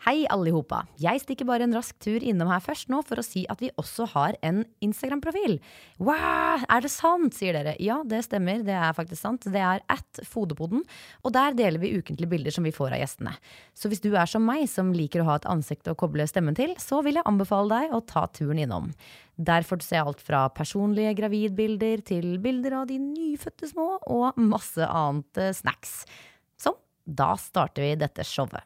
Hei, allihopa. Jeg stikker bare en rask tur innom her først nå for å si at vi også har en Instagram-profil. Wow, er det sant, sier dere. Ja, det stemmer, det er faktisk sant. Det er at Fodepoden, og der deler vi ukentlige bilder som vi får av gjestene. Så hvis du er som meg, som liker å ha et ansikt å koble stemmen til, så vil jeg anbefale deg å ta turen innom. Der får du se alt fra personlige gravidbilder til bilder av de nyfødte små, og masse annet eh, snacks. Så da starter vi dette showet.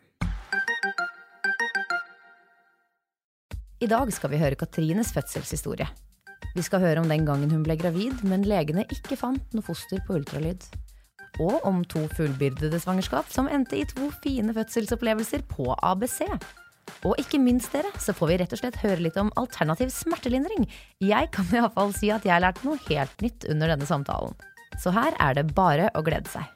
I dag skal vi høre Katrines fødselshistorie. Vi skal høre om den gangen hun ble gravid, men legene ikke fant noe foster på ultralyd. Og om to fullbyrdede svangerskap som endte i to fine fødselsopplevelser på ABC. Og ikke minst dere, så får vi rett og slett høre litt om alternativ smertelindring. Jeg kan iallfall si at jeg lærte noe helt nytt under denne samtalen. Så her er det bare å glede seg.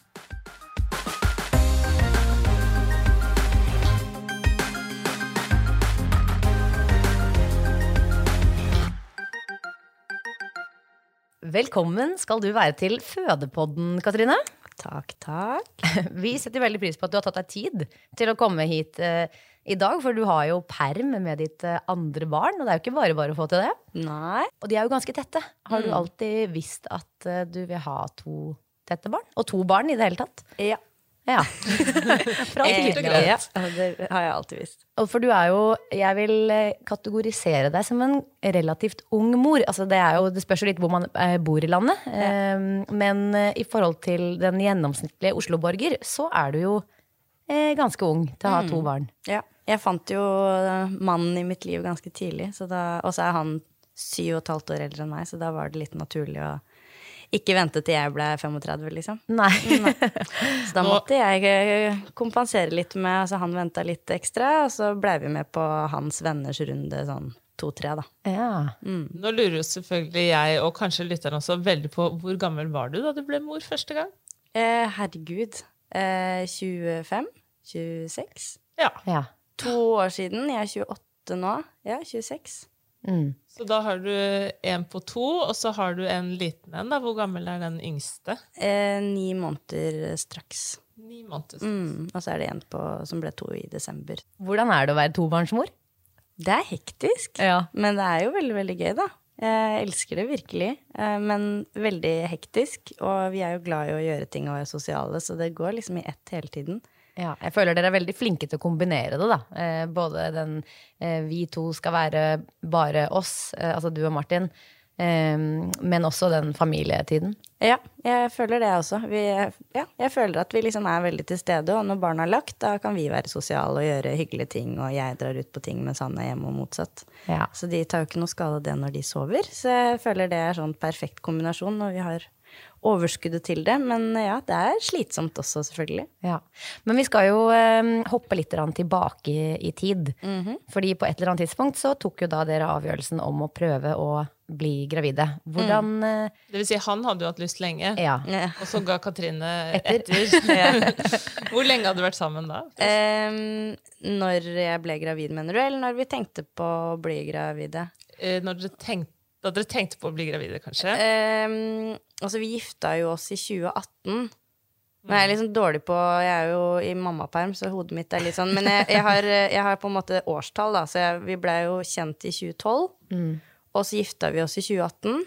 Velkommen skal du være til Fødepodden, Katrine. Takk, takk. Vi setter veldig pris på at du har tatt deg tid til å komme hit eh, i dag, for du har jo perm med ditt eh, andre barn, og det er jo ikke bare bare å få til det. Nei. Og de er jo ganske tette. Har du Mm. alltid visst at eh, du vil ha to tette barn? Og to barn i det hele tatt? Ja. Ja. Praktisk og greit. Ja, det har jeg alltid visst. For du er jo Jeg vil eh, kategorisere deg som en relativt ung mor. Altså det, er jo, det spørs jo litt hvor man eh, bor i landet. Ja. men eh, i forhold til den gjennomsnittlige Oslo-borger, så er du jo ganske ung til å ha to barn. Ja. Jeg fant jo mannen i mitt liv ganske tidlig, så da- og så er han syv og et halvt år eldre enn meg, så da var det litt naturlig å ikke vente til jeg ble 35, liksom. Nei. Så da måtte jeg eh, kompensere litt med Altså, han venta litt ekstra, og så blei vi med på hans venners runde sånn to-tre, da. ja. Nå lurer jo selvfølgelig jeg, og kanskje lytteren også, veldig på hvor gammel var du da du ble mor første gang? Eh, herregud. Eh, 25? 26? Ja. ja. To år siden. Jeg er 28 nå. Ja, 26. Mm. Så da har du en på to, og så har du en liten en. da. Hvor gammel er den yngste? Eh, ni måneder straks. Ni måneder. Mm. Og så er det en på, som ble to i desember. Hvordan er det å være tobarnsmor? Det er hektisk, Ja. men det er jo veldig, veldig gøy, da. Jeg elsker det virkelig, eh, men veldig hektisk. Og vi er jo glad i å gjøre ting og være sosiale, så det går liksom i ett hele tiden. Ja, jeg føler dere er veldig flinke til å kombinere det, da. Eh, både den eh, vi to skal være bare oss, eh, altså du og Martin, eh, men også den familietiden. Ja, jeg føler det også. Vi, ja, jeg føler at vi liksom er veldig til stede, og når barna er lagt, da kan vi være sosiale og gjøre hyggelige ting, og jeg drar ut på ting mens han er hjemme, og motsatt. Ja. Så de tar jo ikke noe skade av det når de sover. Så jeg føler det er sånn perfekt kombinasjon når vi har overskuddet til det. Men ja, det er slitsomt også, selvfølgelig. Ja. Men vi skal jo eh, hoppe litt tilbake i, i tid. Fordi på et eller annet tidspunkt så tok jo da dere avgjørelsen om å prøve å bli gravide. Hvordan eh, Det vil si, han hadde jo hatt lyst lenge, Ja. Ja. og så ga Katrine Etter. etter. Hvor lenge hadde du vært sammen da? Um, når jeg ble gravid, mener du? Eller når vi tenkte på å bli gravide? Eh, Når dere tenkte, da dere tenkte på å bli gravide, kanskje? Ehm, altså, vi gifta jo oss i 2018. Men jeg er liksom sånn dårlig på Jeg er jo i mammaperm, så hodet mitt er litt sånn Men jeg, jeg, har, jeg har på en måte årstall, da. Så jeg, vi blei jo kjent i 2012. Og så gifta vi oss i 2018.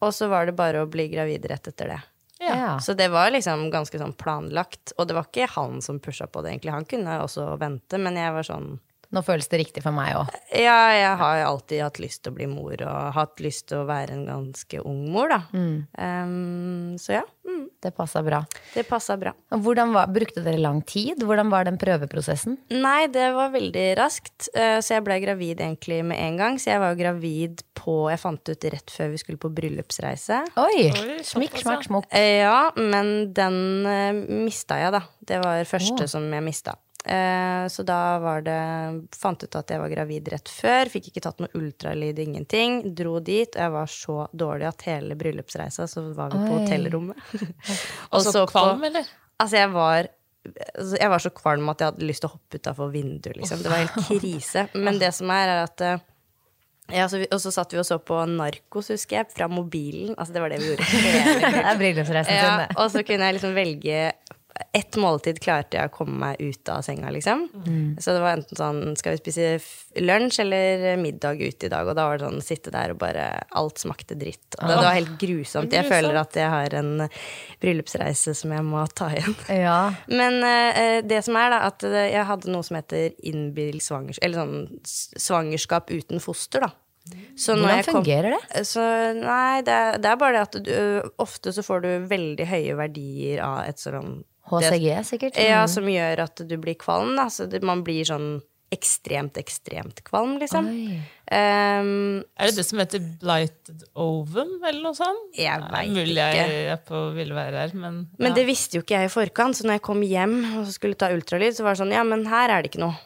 Og så var det bare å bli gravid rett etter det. Ja. Ja. Så det var liksom ganske sånn planlagt. Og det var ikke han som pusha på det, egentlig. Han kunne også vente, men jeg var sånn Nå føles det riktig for meg òg. Ja, jeg har alltid hatt lyst til å bli mor, og hatt lyst til å være en ganske ung mor, da. Um, så ja, mm, Det passa bra. det passa bra. Hvordan var, brukte dere lang tid? Hvordan var den prøveprosessen? Nei, det var veldig raskt, eh, så jeg ble gravid egentlig med en gang. Så jeg var jo gravid på Jeg fant ut rett før vi skulle på bryllupsreise. Oi! Oi, Smikk, smakk, ja. smokk. Eh, Ja, men den uh, mista jeg, da. Det var første oh. som jeg mista. Eh, så da var det Fant ut at jeg var gravid rett før. Fikk ikke tatt noe ultralyd, ingenting. Dro dit, og jeg var så dårlig at hele bryllupsreisa så var vi på Oi. hotellrommet. Og så så på- kvalm, eller? Altså, jeg var altså, Jeg var så kvalm at jeg hadde lyst til å hoppe utafor vinduet, liksom. Det var helt krise. Men det som er, er at eh, ja, så vi, Og så satt vi og så på Narkos, husker jeg, fra mobilen. Altså, det var det vi gjorde Det er bryllupsreisen ja, sin, det. og så kunne jeg liksom velge ett måltid klarte jeg å komme meg ut av senga, liksom. Så det var enten sånn Skal vi spise lunsj eller middag ute i dag? Og da var det sånn sitte der og bare Alt smakte dritt. Og det, det var helt grusomt. Jeg føler at jeg har en bryllupsreise som jeg må ta igjen. Ja. Men uh, det som er, da, at eh, jeg hadde noe som heter innbilt svangerskap Eller sånn svangerskap uten foster, da. Hvordan fungerer kom- det? så nei, det, det er bare det at du, ofte så får du veldig høye verdier av et sånn HCG, sikkert? Ja, som gjør at du blir kvalm, da. Så man blir sånn ekstremt, ekstremt kvalm, liksom. Ehm, Er det det som heter blighted ovum, eller noe sånt? Jeg Det er mulig ikke. jeg er på ville være her, men, men det visste jo ikke jeg i forkant, så når jeg kom hjem og skulle ta ultralyd, så var det sånn Ja, men her er det ikke noe.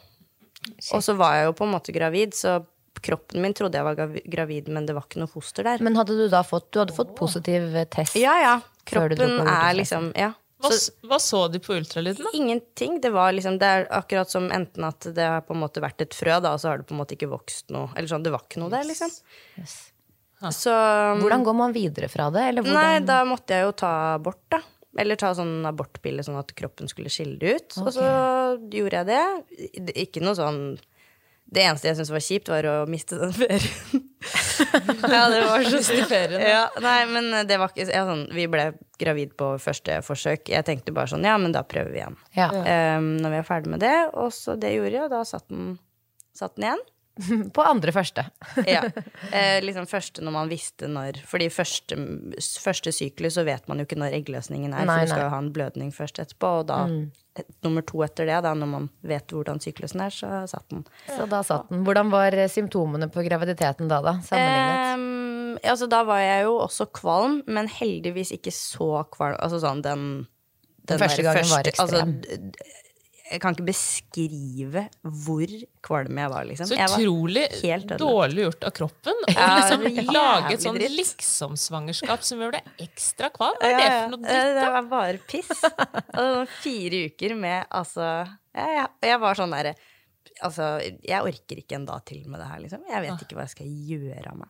Og så var jeg jo på en måte gravid, så kroppen min trodde jeg var gravid, men det var ikke noe foster der. Men hadde du da fått, du hadde fått positiv test? Ja, ja. Kroppen er liksom Ja. Hva, Så hva så de på ultralyden, da? ingenting. Det var liksom Det er akkurat som enten at det har på en måte vært et frø, da, og så har det på en måte ikke vokst noe. Eller sånn, det var ikke noe der, liksom. Yes. Så Hvordan går man videre fra det? Eller hvordan? Nei, da måtte jeg jo ta abort, da. Eller ta sånn abortpille sånn at kroppen skulle skille det ut. Og så gjorde jeg det. Det- Ikke noe sånn Det eneste jeg syntes var kjipt, var å miste den ferien. ja, det var så ferien, ja, Nei, men det var ikke ja, sånn, Vi ble gravid på første forsøk. Jeg tenkte bare sånn, ja, men da prøver vi igjen. Ja. Um, når vi er ferdig med det. Og så det gjorde jeg, og da satt den, satt den igjen. På andre første. Ja. Eh, liksom første når man visste når Fordi første, første syklus så vet man jo ikke når eggløsningen er, Nei, for du skal jo ha en blødning først etterpå, og da et, nummer to etter det, da, når man vet hvordan syklusen er, så satt den. Så da satt den. Hvordan var eh, symptomene på graviditeten da, da? Sammenlignet? Ehm, altså, da var jeg jo også kvalm, men heldigvis ikke så kvalm. Altså sånn den Den første der gangen var altså, ekstrem. d- jeg kan ikke beskrive hvor kvalm jeg var, liksom. Så utrolig dårlig gjort av kroppen å Ja, liksom lage et sånn liksom-svangerskap som gjør deg ekstra kvalm. Hva er det for noe dritt? Det var bare piss. Og fire uker med altså jeg, jeg var sånn derre Altså, jeg orker ikke en dag til med det her, liksom. Jeg vet ikke hva jeg skal gjøre av meg.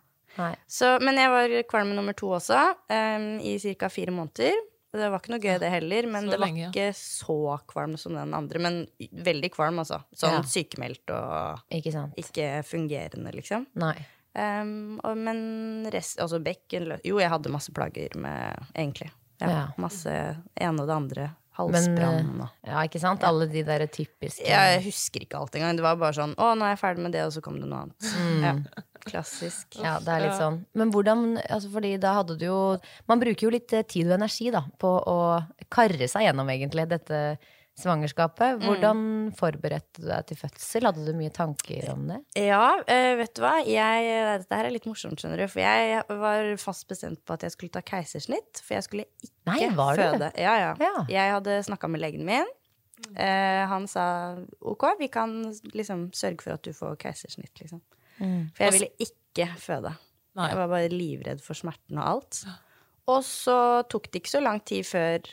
Så, men jeg var kvalm nummer to også, um, i ca. fire måneder. Det var ikke noe gøy, det heller, men Så det var lenge, ja. ikke så kvalm som den andre. Men veldig kvalm, altså. Sånn Ja. sykemeldt og Ikke sant? ikke fungerende, liksom. Nei. Um, og, men rest, altså bekken Jo, jeg hadde masse plager med, egentlig. Ja, Ja. Masse ene og det andre. Halsbrann eh, og Ja, ikke sant? Alle de der typiske Jeg husker ikke alt engang. Det var bare sånn Å, nå er jeg ferdig med det, og så kom det noe annet. Mm. Ja, klassisk. Ja, det er litt sånn. Men hvordan altså Fordi da hadde du jo Man bruker jo litt eh, tid og energi da på å karre seg gjennom, egentlig, dette svangerskapet. Hvordan forberedte du deg til fødsel? Hadde du mye tanker om det? Ja, eh, vet du hva? Jeg, dette her er litt morsomt, skjønner du. For jeg var fast bestemt på at jeg skulle ta keisersnitt. For jeg skulle ikke Nei, var du føde. Ja, ja. Ja. Jeg hadde snakka med legen min. Eh, han sa ok, vi kan liksom sørge for at du får keisersnitt, liksom. For jeg ville ikke føde. Nei. Jeg var bare livredd for smerten og alt. Og så tok det ikke så lang tid før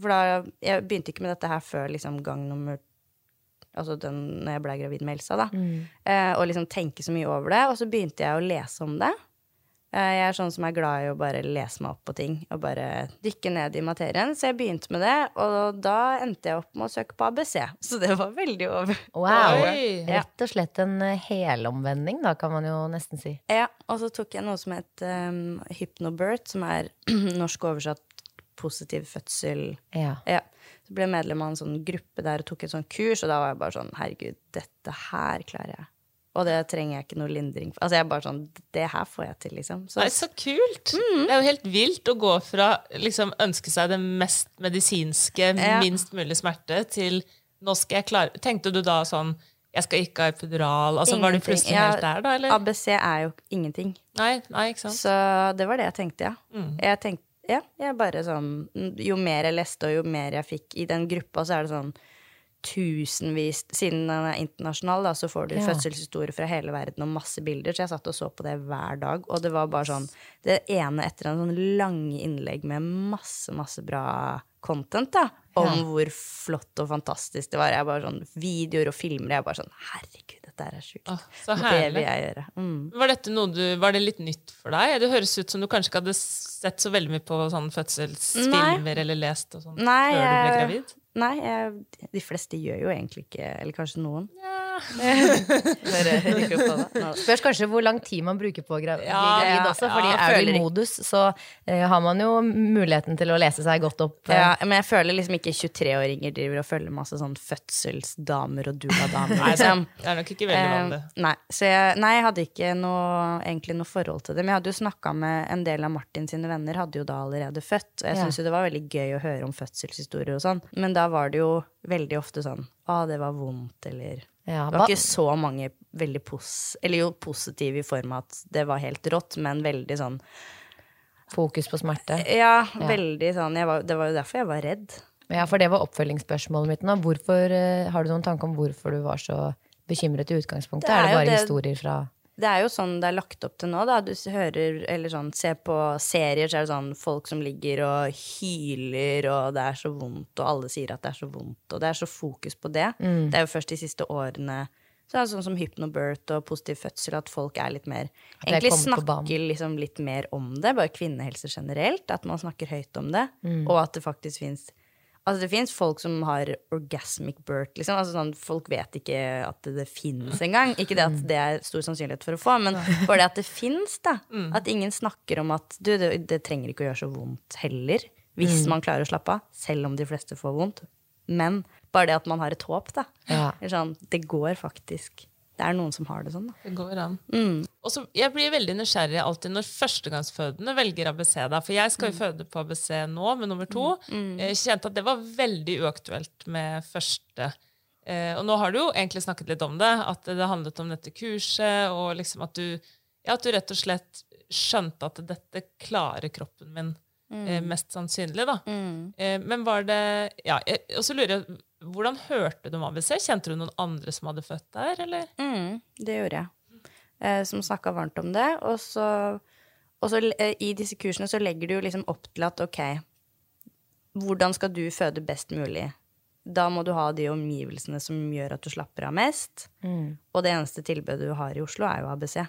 For da Jeg begynte ikke med dette her før liksom gang nummer Altså den, når jeg ble gravid med Elsa, da. Eh, og liksom tenke så mye over det. Og så begynte jeg å lese om det. Eh, jeg er sånn som er glad i å bare lese meg opp på ting og bare dykke ned i materien. Så jeg begynte med det, og da endte jeg opp med å søke på ABC. Så det var veldig over. Wow! Ja. Rett og slett en eh, helomvending, da, kan man jo nesten si. Ja, og så tok jeg noe som het um, Hypnobirth, som er norsk oversatt positiv fødsel. Ja. Ja. Så ble jeg medlem av en sånn gruppe der og tok et sånt kurs, og da var jeg bare sånn Herregud, dette her klarer jeg. Og det trenger jeg ikke noe lindring for. Altså jeg er bare sånn Det her får jeg til, liksom. Så, Nei, så kult! Mm. Det er jo helt vilt å gå fra liksom ønske seg det mest medisinske, Ja. minst mulig smerte, til nå skal jeg klare Tenkte du da sånn Jeg skal ikke ha epidural? Altså, var du plutselig Ja, helt der, da? Eller? ABC er jo ingenting. Nei, nei, ikke sant? Så det var det jeg tenkte, ja. Mm. Jeg tenkte, ja, jeg bare sånn Jo mer jeg leste, og jo mer jeg fikk i den gruppa, så er det sånn tusenvis Siden den er internasjonal, da, så får du Ja. fødselshistorier fra hele verden og masse bilder. Så jeg satt og så på det hver dag, og det var bare sånn Det ene etter en sånn lange innlegg med masse, masse bra content, da. Om Ja. hvor flott og fantastisk det var. Jeg bare sånn Videoer og filmer. Jeg bare sånn Herregud, dette er sjukt. Ah, så det herlig. vil jeg gjøre. Mm. Var, dette noe du, var det litt nytt for deg? Det høres ut som du kanskje ikke hadde sett så veldig mye på sånn fødselsfilmer eller lest og sånn før du ble gravid? Nei, jeg, de fleste gjør jo egentlig ikke Eller kanskje noen. Bare Spørs kanskje hvor lang tid man bruker på å bli Ja, gravid ja, også. Fordi ja, er du i modus, så uh, har man jo muligheten til å lese seg godt opp. Uh. Ja, men jeg føler liksom ikke 23-åringer driver og følger masse sånn fødselsdamer og dula-damer. Nei, det, Liksom. det er nok ikke veldig vanlig. Eh, nei, så jeg, nei, jeg hadde ikke noe, egentlig noe forhold til det. Men jeg hadde jo snakka med en del av Martin sine venner, hadde jo da allerede født. Og jeg Ja. syns jo det var veldig gøy å høre om fødselshistorier og sånn. Men da var det jo veldig ofte sånn Å, det var vondt, eller Ja, Det var ikke så mange veldig pos... Eller jo positive i form av at det var helt rått, men veldig sånn Fokus på smerte. Ja, veldig sånn var, Det var jo derfor jeg var redd. Ja, for det var oppfølgingsspørsmålet mitt nå. Hvorfor, eh, har du noen tanke om hvorfor du var så bekymret i utgangspunktet? Det er er, det bare det- historier fra Det er jo sånn det er lagt opp til nå, da. Du hører, eller sånn, ser på serier, så er det sånn folk som ligger og hyler, og det er så vondt, og alle sier at det er så vondt, og det er så fokus på det. Mm. Det er jo først de siste årene så er sånn som hypnobirth og positiv fødsel, at folk er litt mer Egentlig snakker liksom litt mer om det, bare kvinnehelse generelt. At man snakker høyt om det, Mm. og at det faktisk fins Altså det fins folk som har orgasmic birth, liksom. Altså sånn, folk vet ikke at det, det fins engang. Ikke det at det er stor sannsynlighet for å få, men bare det at det fins, da. At ingen snakker om at du, det, det trenger ikke å gjøre så vondt heller. Hvis man klarer å slappe av. Selv om de fleste får vondt. Men bare det at man har et håp, da. Ja. Sånn, det går faktisk. Det er noen som har det sånn, da. Det går an. Mm. Og så, jeg blir veldig nysgjerrig alltid når førstegangsfødende velger ABC. da, For jeg Mm. skal jo føde på ABC nå med nummer to. Jeg kjente at det var veldig uaktuelt med første. Eh, og nå har du jo egentlig snakket litt om det, at det handlet om dette kurset, og liksom at du, ja, at du rett og slett skjønte at dette klarer kroppen min eh, mest sannsynlig. da. Eh, men var det ja, Og så lurer jeg, hvordan hørte du om ABC? Kjente du noen andre som hadde født der, eller? Mm, det gjorde jeg. Eh, som snakka varmt om det. Og så, og så eh, i disse kursene så legger du jo liksom opp til at ok, hvordan skal du føde best mulig? Da må du ha de omgivelsene som gjør at du slapper av mest. Og det eneste tilbudet du har i Oslo, er jo ABC.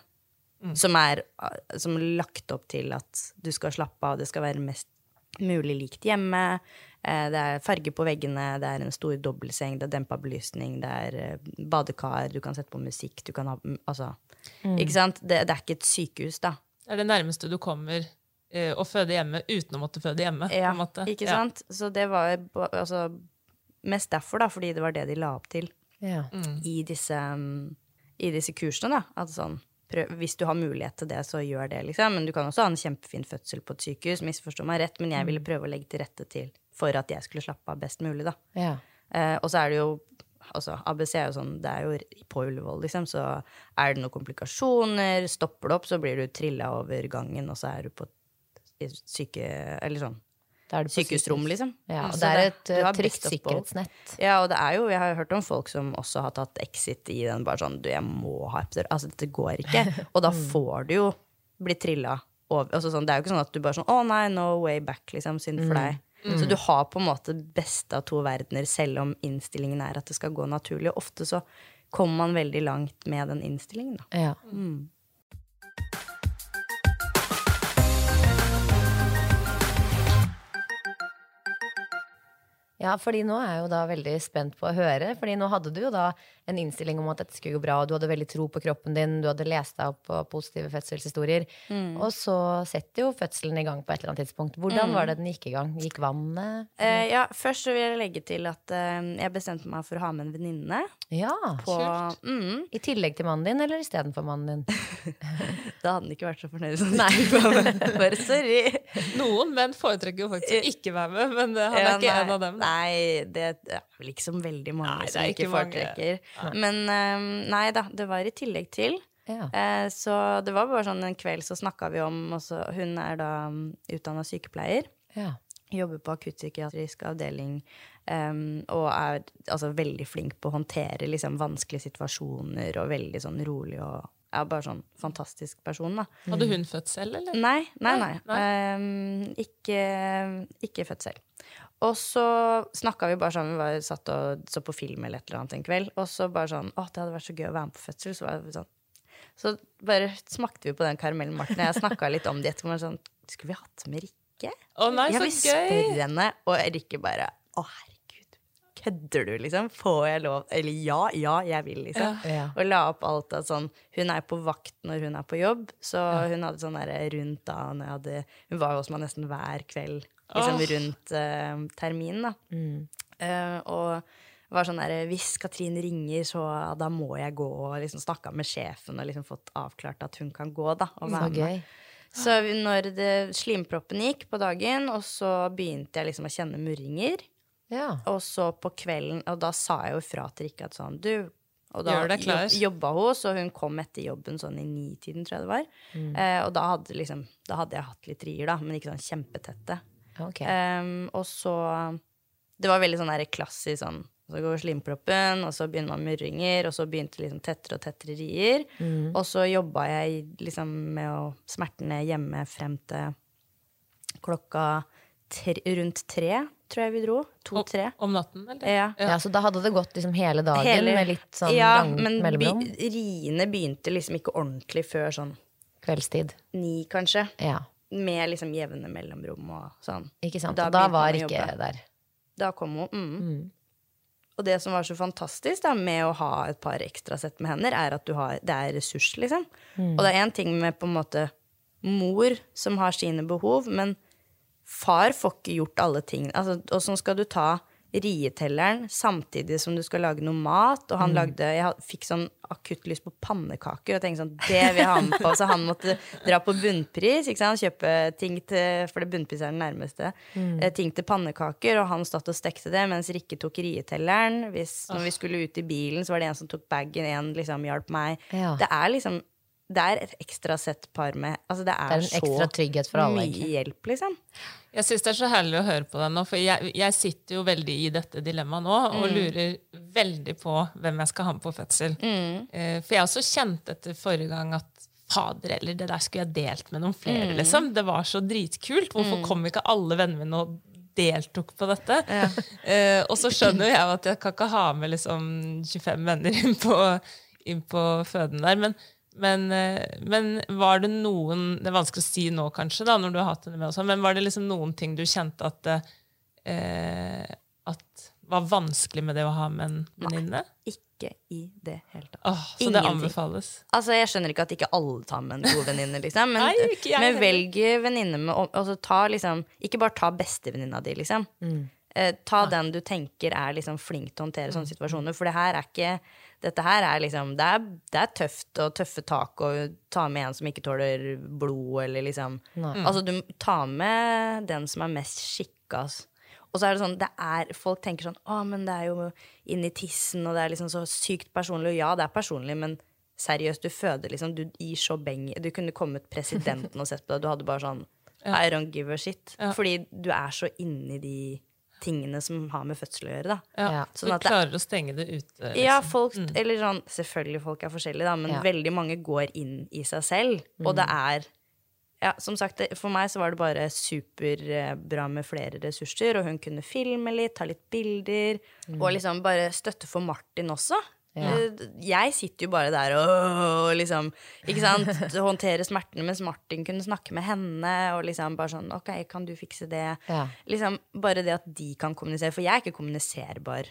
Som er eh, som er lagt opp til at du skal slappe av, det skal være mest mulig likt hjemme. Eh, Det er farge på veggene, det er en stor dobbeltseng, det er dempa belysning, det er eh, badekar, du kan sette på musikk, du kan ha mm, Altså. Ikke sant? Det, det er ikke et sykehus, da. Det er det nærmeste du kommer eh, å føde hjemme uten å måtte føde hjemme. på Ja, en måte. ikke Ja. sant? Så det var altså mest derfor, da, fordi det var det de la opp til Ja. i disse, mm, i disse kursene, da. At sånn prøv, Hvis du har mulighet til det, så gjør det, liksom. Men du kan også ha en kjempefin fødsel på et sykehus, misforstå meg rett, men jeg ville prøve å legge til rette til for at jeg skulle slappe av best mulig, da. Ja. Eh, og så er det jo altså ABC er jo sånn, det er jo på Ullevål, liksom, så er det noen komplikasjoner, stopper det opp, så blir du trilla over gangen, og så er du på syke... Eller sånn sykehusrom, liksom. Ja, og det er et du eh, trygt sikkerhetsnett. Ja, og det er jo, jeg har hørt om folk som også har tatt exit i den, bare sånn, du, jeg må ha epidural. Altså, dette går ikke. Og da får du jo bli trilla over. Altså, sånn, det er jo ikke sånn at du bare sånn, å nei, no way back, liksom, synd for deg. Så du har på en måte beste av to verdener, selv om innstillingen er at det skal gå naturlig. Og ofte så kommer man veldig langt med den innstillingen, da. Ja. Ja, fordi nå er jeg jo da veldig spent på å høre. Fordi nå hadde du jo da en innstilling om at dette skulle gå bra, og du hadde veldig tro på kroppen din, du hadde lest deg opp på positive fødselshistorier. Og så setter jo fødselen i gang på et eller annet tidspunkt. Hvordan var det den gikk i gang? Gikk vannet? Eh, ja, først så vil jeg legge til at eh, jeg bestemte meg for å ha med en venninne Ja. på mm, I tillegg til mannen din, eller istedenfor mannen din? Da hadde han ikke vært så fornøyd som Nei, bare sorry. Noen menn foretrekker jo faktisk å ikke være med, men eh, han er Ja, ikke nei, en av dem. Nei, det er vel ikke så veldig mange Nei, som ikke, ikke foretrekker. mange. Men eh, nei da, det var i tillegg til. Ja. Eh, så det var bare sånn en kveld så snakka vi om også, Hun er da um, utdanna sykepleier. ja. Jobber på akuttpsykiatrisk avdeling um, og er altså, veldig flink på å håndtere liksom, vanskelige situasjoner og veldig sånn rolig og er bare sånn fantastisk person, da. Hadde hun født selv, eller? Nei, nei, nei. Nei, Um, ikke, ikke født selv. Og så snakka vi bare sånn, vi var satt og så på film eller et eller annet en kveld, og så bare sånn Å, det hadde vært så gøy å være med på fødsel. Så var det sånn Så bare smakte vi på den karamellen, Martin. Jeg snakka litt om det etterpå. Sånn, Skulle vi hatt med Rikke? Å nei, jeg gøy! vil gøy! spørre henne, og Rikke bare Å, herregud. Kødder du, liksom? Får jeg lov? Eller ja, ja, jeg vil, liksom. Ja. Og la opp alt av sånn Hun er på vakt når hun er på jobb, så hun hadde sånn der rundt da når jeg hadde Hun var jo hos meg nesten hver kveld liksom oh. rundt uh, terminen, da. Eh, og var sånn der Hvis Katrin ringer, så da må jeg gå, og liksom snakka med sjefen og liksom fått avklart at hun kan gå, da. Og Så være med. gøy. Så når det, slimproppen gikk på dagen, og så begynte jeg liksom å kjenne murringer. Ja. Og så på kvelden, og da sa jeg jo fra til Rikard sånn, du og da jobba hun, så hun kom etter jobben sånn i nitiden, tror jeg det var. Mm. Eh, og da hadde, liksom, da hadde jeg hatt litt rier, da, men ikke sånn kjempetette. Ok. Um, og så Det var veldig sånn der klassisk sånn Så går slimproppen, og så begynner man med murringer, og så begynte liksom tettere og tettere rier. Mm. Og så jobba jeg liksom med å smertene hjemme frem til klokka tre, rundt tre, tror jeg vi dro. To-tre. Om natten, eller? Ja. Ja, så da hadde det gått liksom hele dagen Hele- med litt sånn ja, langt men Ja, men riene begynte liksom ikke ordentlig før sånn Kveldstid. ni, kanskje. Ja, Med liksom jevne mellomrom og sånn. ikke sant. Da Og da var ikke jobbe. der. Da kom hun. Mm. Og det som var så fantastisk da, med å ha et par ekstra sett med hender, er at du har, det er ressurs, liksom. Og det er én ting med på en måte mor som har sine behov, men far får ikke gjort alle tingene. Altså, og sånn skal du ta rietelleren samtidig som du skal lage noe mat. Og han lagde Jeg fikk sånn akutt lyst på pannekaker og tenkte sånn Det vil jeg ha med på. Så han måtte dra på bunnpris, ikke sant? kjøpe ting til For det bunnpris er den nærmeste. Mm. Ting til pannekaker, og han stod og stekte det mens Rikke tok rietelleren. Hvis, når vi skulle ut i bilen, så var det en som tok bagen, en liksom hjalp meg. Ja. Det er liksom det er et ekstra sett par med Altså, det er, Det er en ekstra trygghet for alle, mye egentlig. hjelp, liksom. Jeg syns det er så herlig å høre på deg nå, for jeg, jeg sitter jo veldig i dette dilemmaet nå og lurer veldig på hvem jeg skal ha med på fødsel. Eh, For jeg også kjente etter forrige gang at fader eller det der skulle jeg delt med noen flere, liksom. Det var så dritkult. Hvorfor kom ikke alle vennene mine og deltok på dette? Eh, og så skjønner jo jeg at jeg kan ikke ha med liksom 25 venner inn på, inn på føden der. Men, men, eh, men var det noen Det er vanskelig å si nå, kanskje, da, når du har hatt henne med, og sånn, men var det liksom noen ting du kjente at, eh, at var vanskelig med det å ha med en venninne? Ikke i det hele tatt. Oh, så det anbefales. Altså, Jeg skjønner ikke at ikke alle tar med en god venninne, liksom. Men, Nei, ikke jeg men velg venninne med altså, ta liksom, Ikke bare ta bestevenninna di, liksom. Eh, ta den du tenker er liksom flink til å håndtere sånne situasjoner. For det her er ikke Dette her er liksom Det er, det er tøft og tøffe tak å ta med en som ikke tåler blod, eller liksom Altså, du tar med den som er mest skikka. Altså. Og så er det sånn, det er, folk tenker sånn Å, men det er jo inni tissen, og det er liksom så sykt personlig. Og ja, det er personlig, men seriøst, du føder liksom du, gir så beng Du kunne kommet presidenten og sett på deg, du hadde bare sånn I don't give a shit. Fordi du er så inni de tingene som har med fødsel å gjøre, da. Ja. sånn Så du klarer det- å stenge det ute. Liksom. Ja, folk, eller sånn, selvfølgelig folk er forskjellige, da, men Ja. veldig mange går inn i seg selv. Og det er ja, som sagt, For meg så var det bare superbra med flere ressurser, og hun kunne filme litt, ta litt bilder, og liksom bare støtte for Martin også. Eh, Jeg sitter jo bare der og liksom Ikke sant? Håndtere smertene, mens Martin kunne snakke med henne. Og liksom bare sånn Ok, kan du fikse det? Ja. Liksom Bare det at de kan kommunisere. For jeg er ikke kommuniserbar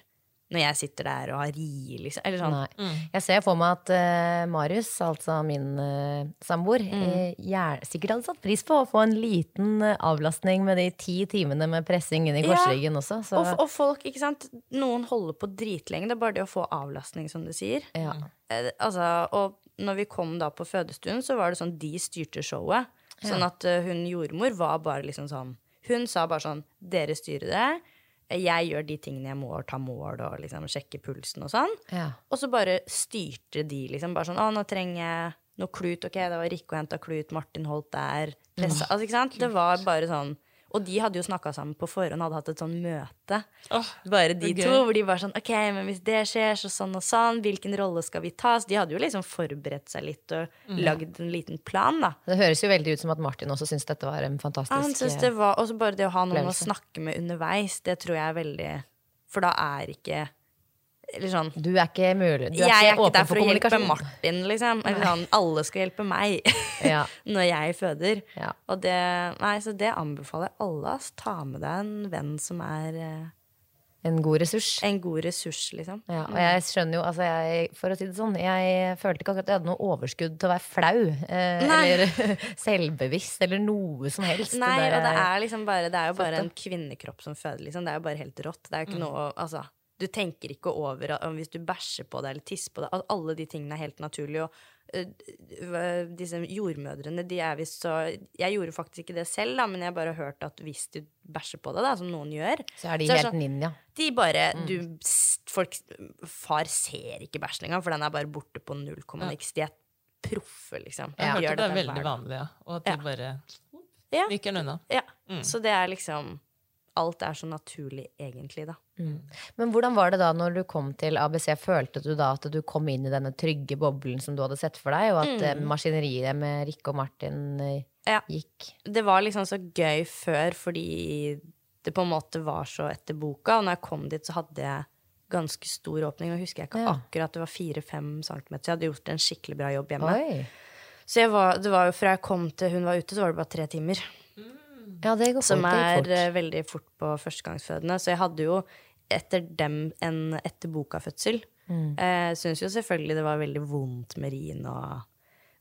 når jeg sitter der og har ri, liksom. Eller sånn. Nei. Jeg ser for meg at uh, Marius, altså min uh, samboer, Mm. eh, sikkert hadde satt pris på å få en liten uh, avlastning med de ti timene med pressing inn i Ja. korsryggen også. Så, Og, og folk, ikke sant Noen holder på dritlenge. Det er bare det å få avlastning, som du sier. ja. Eh, altså, og når vi kom da på fødestuen, så var det sånn de styrte showet. Sånn at hun jordmor var bare liksom sånn Hun sa bare sånn Dere styrer det. Jeg gjør de tingene jeg må, ta mål og liksom sjekke pulsen og sånn. Ja. Og så bare styrte de liksom. Bare sånn Å, nå trenger jeg noe klut. Ok, det var Rikke og henta klut. Martin holdt der. Pressa. Altså, ikke sant? Det var bare sånn Og de hadde jo snakka sammen på forhånd, hadde hatt et sånn møte. Oh, Bare de er to, hvor de var sånn Ok, men hvis det skjer, så sånn og sånn. Hvilken rolle skal vi ta? Så de hadde jo liksom forberedt seg litt og Mm. lagd en liten plan, da. Det høres jo veldig ut som at Martin også syntes dette var en fantastisk Han synes eh, det var også bare det å ha noen å snakke med underveis, det tror jeg er veldig For da er ikke sånn Du er ikke mulig Du er Jeg er ikke der for for å hjelpe. Martin, liksom. Eller sånn, alle skal hjelpe meg Ja. når jeg føder. Ja. Og det, nei, så det anbefaler jeg alle. ass. Ta med deg en venn som er eh, En god ressurs. en god ressurs, liksom. Ja, og jeg skjønner jo, altså jeg, for å si det sånn, jeg følte ikke akkurat at jeg hadde noe overskudd til å være flau. Eh, eller selvbevisst, eller noe som helst. Nei, der og det er liksom bare Det er jo bare en kvinnekropp som føder, liksom. Det er jo bare helt rått. Det er jo ikke noe Altså, du tenker ikke over at om hvis du bæsjer på deg eller tisser på deg at Alle de tingene er helt naturlige. Og uh, disse jordmødrene, de er visst så Jeg gjorde faktisk ikke det selv, da, men jeg har bare hørt at hvis du bæsjer på deg, da, som noen gjør Så er de så er helt sånn- ninja. De bare du, folk, Far ser ikke bæsjen engang, for den er bare borte på null komma niks. De er proffe, liksom. Jeg har hørt at det er veldig vanlig, ja. Og at de Ja. bare Ja. viker den unna. Ja. Så det er liksom Alt er så naturlig, egentlig, da. Men hvordan var det da når du kom til ABC? Følte du da at du kom inn i denne trygge boblen som du hadde sett for deg, og at mm. maskineriet med Rikke og Martin eh, Mm. Ja. gikk? Det var liksom så gøy før fordi det på en måte var så etter boka. Og når jeg kom dit, så hadde jeg ganske stor åpning. Og husker jeg ikke Ja. akkurat, det var fire-fem centimeter. Så jeg hadde gjort en skikkelig bra jobb hjemme. Oi. Så var, det var jo fra jeg kom til hun var ute, så var det bare tre timer. Ja, det går fort. Som er fort. eh, veldig fort på førstegangsfødende. Så jeg hadde jo etter dem en etter boka-fødsel. Mm. Eh, syns jo selvfølgelig det var veldig vondt med rien og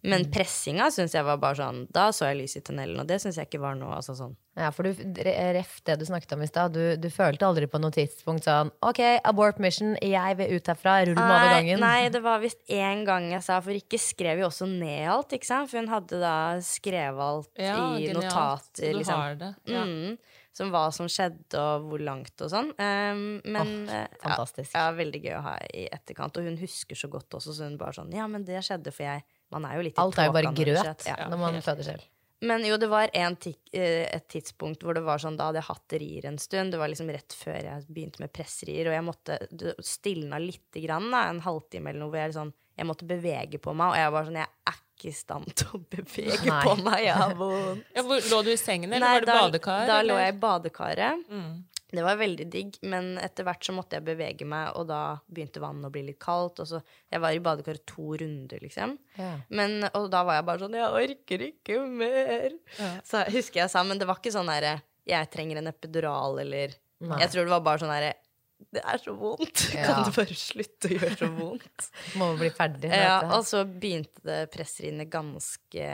Men Mm. pressinga syns jeg var bare sånn Da så jeg lys i tunnelen, og det syns jeg ikke var noe altså sånn Ja, for du, ref det du snakket om i stad, du, du følte aldri på noe tidspunkt sånn Ok, abort mission, jeg vil ut herfra, rull meg over gangen. nei, det var visst én gang jeg sa For ikke skrev jo også ned alt, ikke sant? For hun hadde da skrevet alt Ja, i genialt. notater. liksom. du har det. Ja. Mm, som hva som skjedde, og hvor langt og sånn. Um, men oh, fantastisk. Ja, ja, veldig gøy å ha i etterkant. Og hun husker så godt også, så hun bare sånn Ja, men det skjedde, for jeg Man er jo litt i Alt er jo bare grøt. Ja. når man føder selv. Men jo, det var eh, et tidspunkt hvor det var sånn Da hadde jeg hatt rier en stund. Det var liksom rett før jeg begynte med pressrier, og jeg måtte stilna lite grann, da, en halvtime eller noe, hvor jeg sånn Jeg måtte bevege på meg, og jeg var sånn Jeg er ikke i stand til å bevege Nei. på meg, jeg har vondt. Ja, hvor, lå du i sengen, eller Nei, var det da, badekar? Da lå jeg i badekaret. Mm. Det var veldig digg, men etter hvert så måtte jeg bevege meg, og da begynte vannet å bli litt kaldt. Og så, jeg var i badekaret to runder, liksom. Ja. Men, og da var jeg bare sånn Jeg orker ikke mer. Så husker jeg sa, men det var ikke sånn derre Jeg trenger en epidural, eller Nei. Jeg tror det var bare sånn derre Det er så vondt. Ja. Kan du bare slutte å gjøre så vondt? Må bli ferdig ja, og så begynte det presseriene ganske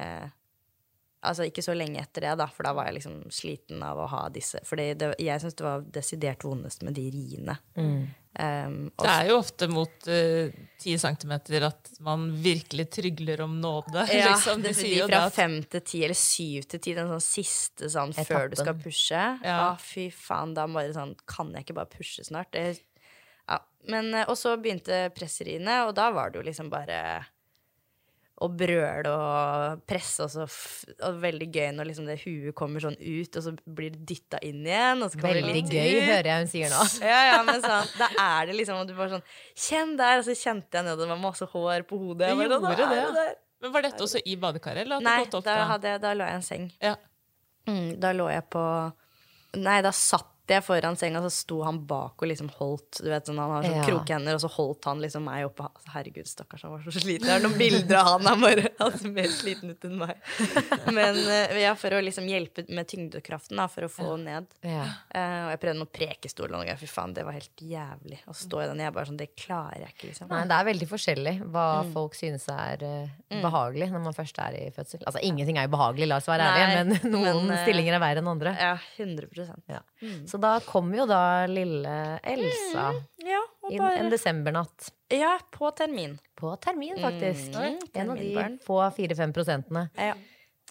Altså ikke så lenge etter det, da, for da var jeg liksom sliten av å ha disse. For jeg syns det var desidert vondest med de riene. Mm. Um, Det er jo ofte mot eh, ti centimeter at man virkelig trygler om nåde. Ja, liksom. det, De de sier fra det at fem til ti, eller syv til ti, den sånn siste sånn før du skal pushe. Ja. Å, fy faen, da bare sånn Kan jeg ikke bare pushe snart? Det, ja. Men, eh, og så begynte presseriene, og da var det jo liksom bare å brøle og presse, og så f og veldig gøy når liksom det huet kommer sånn ut, og så blir det dytta inn igjen. Og så Veldig litt gøy, ut. hører jeg hun sier nå. Ja, ja, men sånn, da er det liksom Og du bare sånn Kjenn der! Og så kjente jeg nedover, det var masse hår på hodet. Jeg Det bare, «Nå gjorde er det, der». Men Var dette også i badekaret? eller hadde Nei, gått opp da, da? jeg, da lå jeg i en seng. Ja. Mm, da lå jeg på Nei, da satt jeg foran senga, så sto han bak og liksom holdt Du vet, sånn, Han har sånn Ja. krokhender, og så holdt han liksom meg oppe. Altså, Herregud, stakkars, han var så sliten. Jeg har noen bilder av han. Han bare altså, mer sliten ut enn meg. Men eh, ja, for å liksom hjelpe med tyngdekraften, da, for å få ned. Ja. Uh, og jeg prøvde med prekestol, og noe. Fy faen, det var helt jævlig. Å stå i den. Jeg bare sånn, Det klarer jeg ikke, liksom. Nei, det er veldig forskjellig hva Mm. folk synes er uh, behagelig når man først er i fødsel. Altså ingenting er jo behagelig, la oss være ærlige, men noen men, uh, stillinger er verre enn andre. Ja, 100 ja. Mm. Så da kom jo da lille Elsa Ja, inn bare, en desembernatt. ja, på termin. På termin, faktisk. Mm, En av de få fire-fem prosentene. Ja.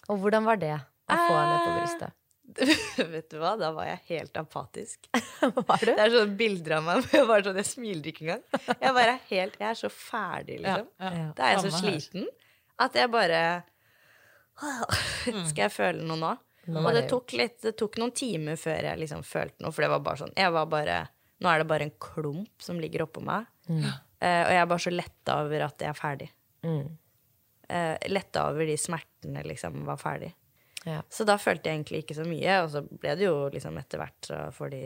Og hvordan var det å få henne på Eh, brystet? Vet du hva, da var jeg helt apatisk. Var du? Det er sånne bilder av meg hvor jeg bare sånn, jeg smiler ikke engang. Jeg bare er helt, jeg er så ferdig, liksom. ja. Ja. Da er jeg så sliten at jeg bare Skal jeg føle noe nå? Og det det tok, litt, det tok noen timer før jeg liksom følte noe, for det var bare sånn Jeg var bare Nå er det bare en klump som ligger oppå meg. Eh, og jeg er bare så letta over at jeg er ferdig. Mm. Uh, letta over de smertene liksom var ferdig. Ja. Så da følte jeg egentlig ikke så mye, og så ble det jo liksom etter hvert så får de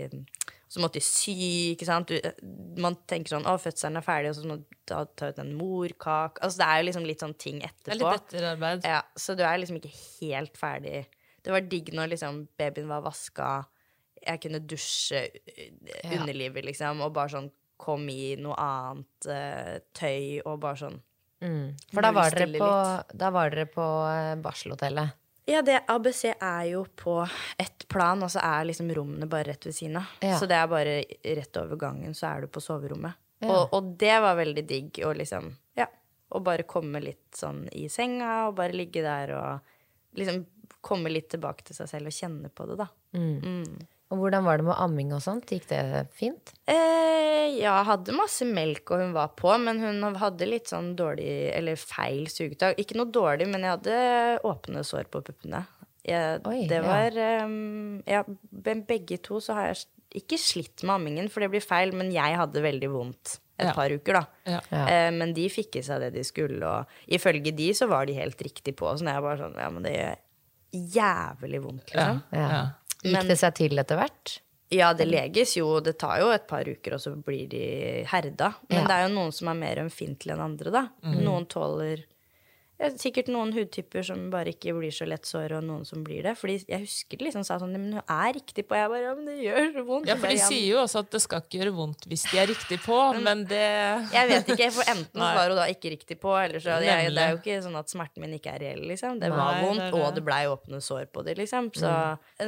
Så måtte de sy, ikke sant. Du, man tenker sånn å, fødselen er ferdig, og så må du ta, ut en morkake. Altså det er jo liksom litt sånn ting Det etterpå. er litt etterarbeid. Ja, så du er liksom ikke helt ferdig. Det var digg når liksom babyen var vaska, jeg kunne dusje uh, underlivet, liksom, og bare sånn kom i noe annet uh, tøy, og bare sånn Mm. For da var, dere på, da var dere på eh, barselhotellet. Ja, det ABC er jo på ett plan, og så er liksom rommene bare rett ved siden av. Ja. Så det er bare rett over gangen, så er du på soverommet. Ja. Og, og det var veldig digg å liksom Ja. Å bare komme litt sånn i senga, og bare ligge der og liksom komme litt tilbake til seg selv og kjenne på det, da. Og hvordan var det med amming og sånt? Gikk det fint? Eh, ja, jeg hadde masse melk, og hun var på, men hun hadde litt sånn dårlig, eller feil sugetak. Ikke noe dårlig, men jeg hadde åpne sår på puppene. Jeg, Oi, det ja. var ehm, Ja, begge to så har jeg ikke slitt med ammingen, for det blir feil, men jeg hadde veldig vondt et Ja. par uker, da. Ja. Ja. Eh, men de fikk i seg det de skulle, og ifølge de så var de helt riktig på. Så jeg bare sånn Ja, men det gjør jævlig vondt, liksom. Ja. Ja. Gikk Men- det seg til etter hvert? Ja, det leges jo. Det tar jo et par uker, og så blir de herda. Men Ja. det er jo noen som er mer ømfintlige enn andre, da. Noen tåler Sikkert noen hudtyper som bare ikke blir så lett sår, og noen som blir det. Fordi jeg husker de liksom sa sånn Men hun er riktig på. Jeg bare Ja, men det gjør så vondt. Ja, for de sier jo også at det skal ikke gjøre vondt hvis de er riktig på, men det Jeg vet ikke, for enten Nei. var hun da ikke riktig på, eller så jeg, Det er jo ikke sånn at smerten min ikke er reell, liksom. Det var det er vondt, det. og det blei åpne sår på det, liksom. Så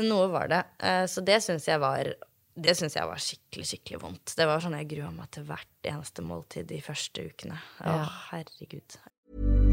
noe var det. Eh, Så det syns jeg var det synes jeg var skikkelig skikkelig vondt. Det var sånn Jeg grua meg til hvert eneste måltid de første ukene. Å, Ja. herregud.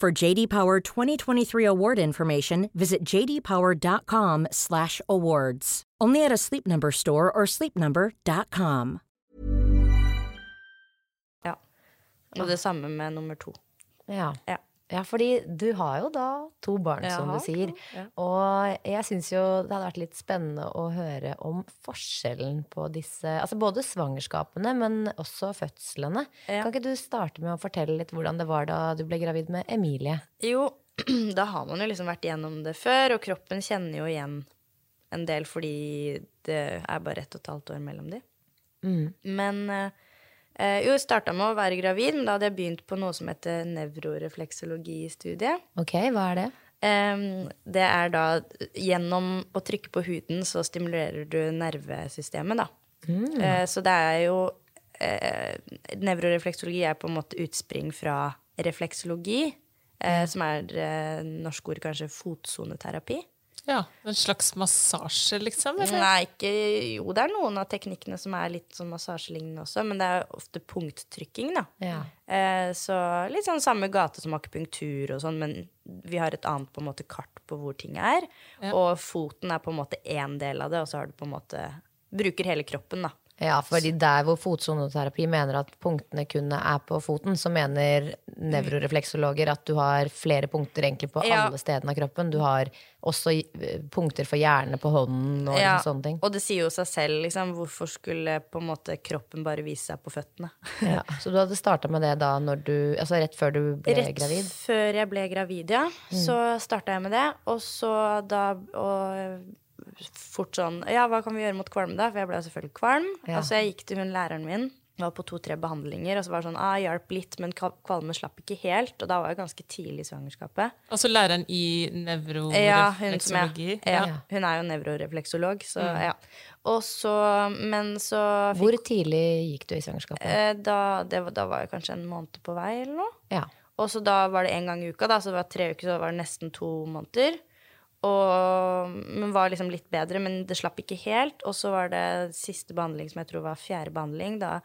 For JD Power 2023 award information, visit jdpower.com/awards. Only at a Sleep Number store or sleepnumber.com. Og det samme med nummer to. Ja. Ja. Ja, fordi du har jo da to barn, Jeg som du sier. to, ja. Og jeg syns jo det hadde vært litt spennende å høre om forskjellen på disse Altså både svangerskapene, men også fødslene. Ja. Kan ikke du starte med å fortelle litt hvordan det var da du ble gravid med Emilie? Jo, da har man jo liksom vært igjennom det før, og kroppen kjenner jo igjen en del fordi det er bare ett og et halvt år mellom de. Mm. Men eh, jo, starta med å være gravid, men da hadde jeg begynt på noe som heter nevrorefleksologistudiet. Ok, hva er det? Det er da gjennom å trykke på huden, så stimulerer du nervesystemet, da. Eh, så det er jo eh, Nevrorefleksologi er på en måte utspring fra refleksologi, eh, som er norsk ord kanskje fotsoneterapi. Ja, En slags massasje, liksom? Eller? Nei, ikke Jo, det er noen av teknikkene som er litt sånn massasjelignende også, men det er ofte punkttrykking, da. Ja. Eh, så litt sånn samme gate som akupunktur og sånn, men vi har et annet på en måte kart på hvor ting er. Og foten er på en måte én del av det, og så har du på en måte Bruker hele kroppen, da. Ja, fordi der hvor fotsoneterapi mener at punktene kun er på foten, så mener nevrorefleksologer at du har flere punkter egentlig på Ja. alle stedene av kroppen. Du har også eh, punkter for hjernen på hånden og Ja, liksom sånne ting. Og det sier jo seg selv, liksom. Hvorfor skulle på en måte kroppen bare vise seg på føttene? Ja. Så du hadde starta med det da når du Altså rett før du ble Rett gravid? før jeg ble gravid, ja. Så starta jeg med det. Og så da og fort sånn Ja, hva kan vi gjøre mot kvalme, da? For jeg ble selvfølgelig kvalm. Ja. Altså, jeg gikk til hun læreren min. Var på to-tre behandlinger, og så var det sånn ah, hjalp litt, men kval- kvalme slapp ikke helt. Og da var jeg ganske tidlig i svangerskapet. Altså læreren i Ja, nevrorefleksologi? Ja, ja, hun er jo nevrorefleksolog, så ja. Og så Men så fikk Hvor tidlig gikk du i svangerskapet? eh, da, det, var- da var jeg kanskje en måned på vei, eller noe. Ja. Og så da var det én gang i uka, da, så det var tre uker, så det var nesten to måneder. Og, men var liksom litt bedre, men det slapp ikke helt. Og så var det siste behandling, som jeg tror var fjerde behandling. Da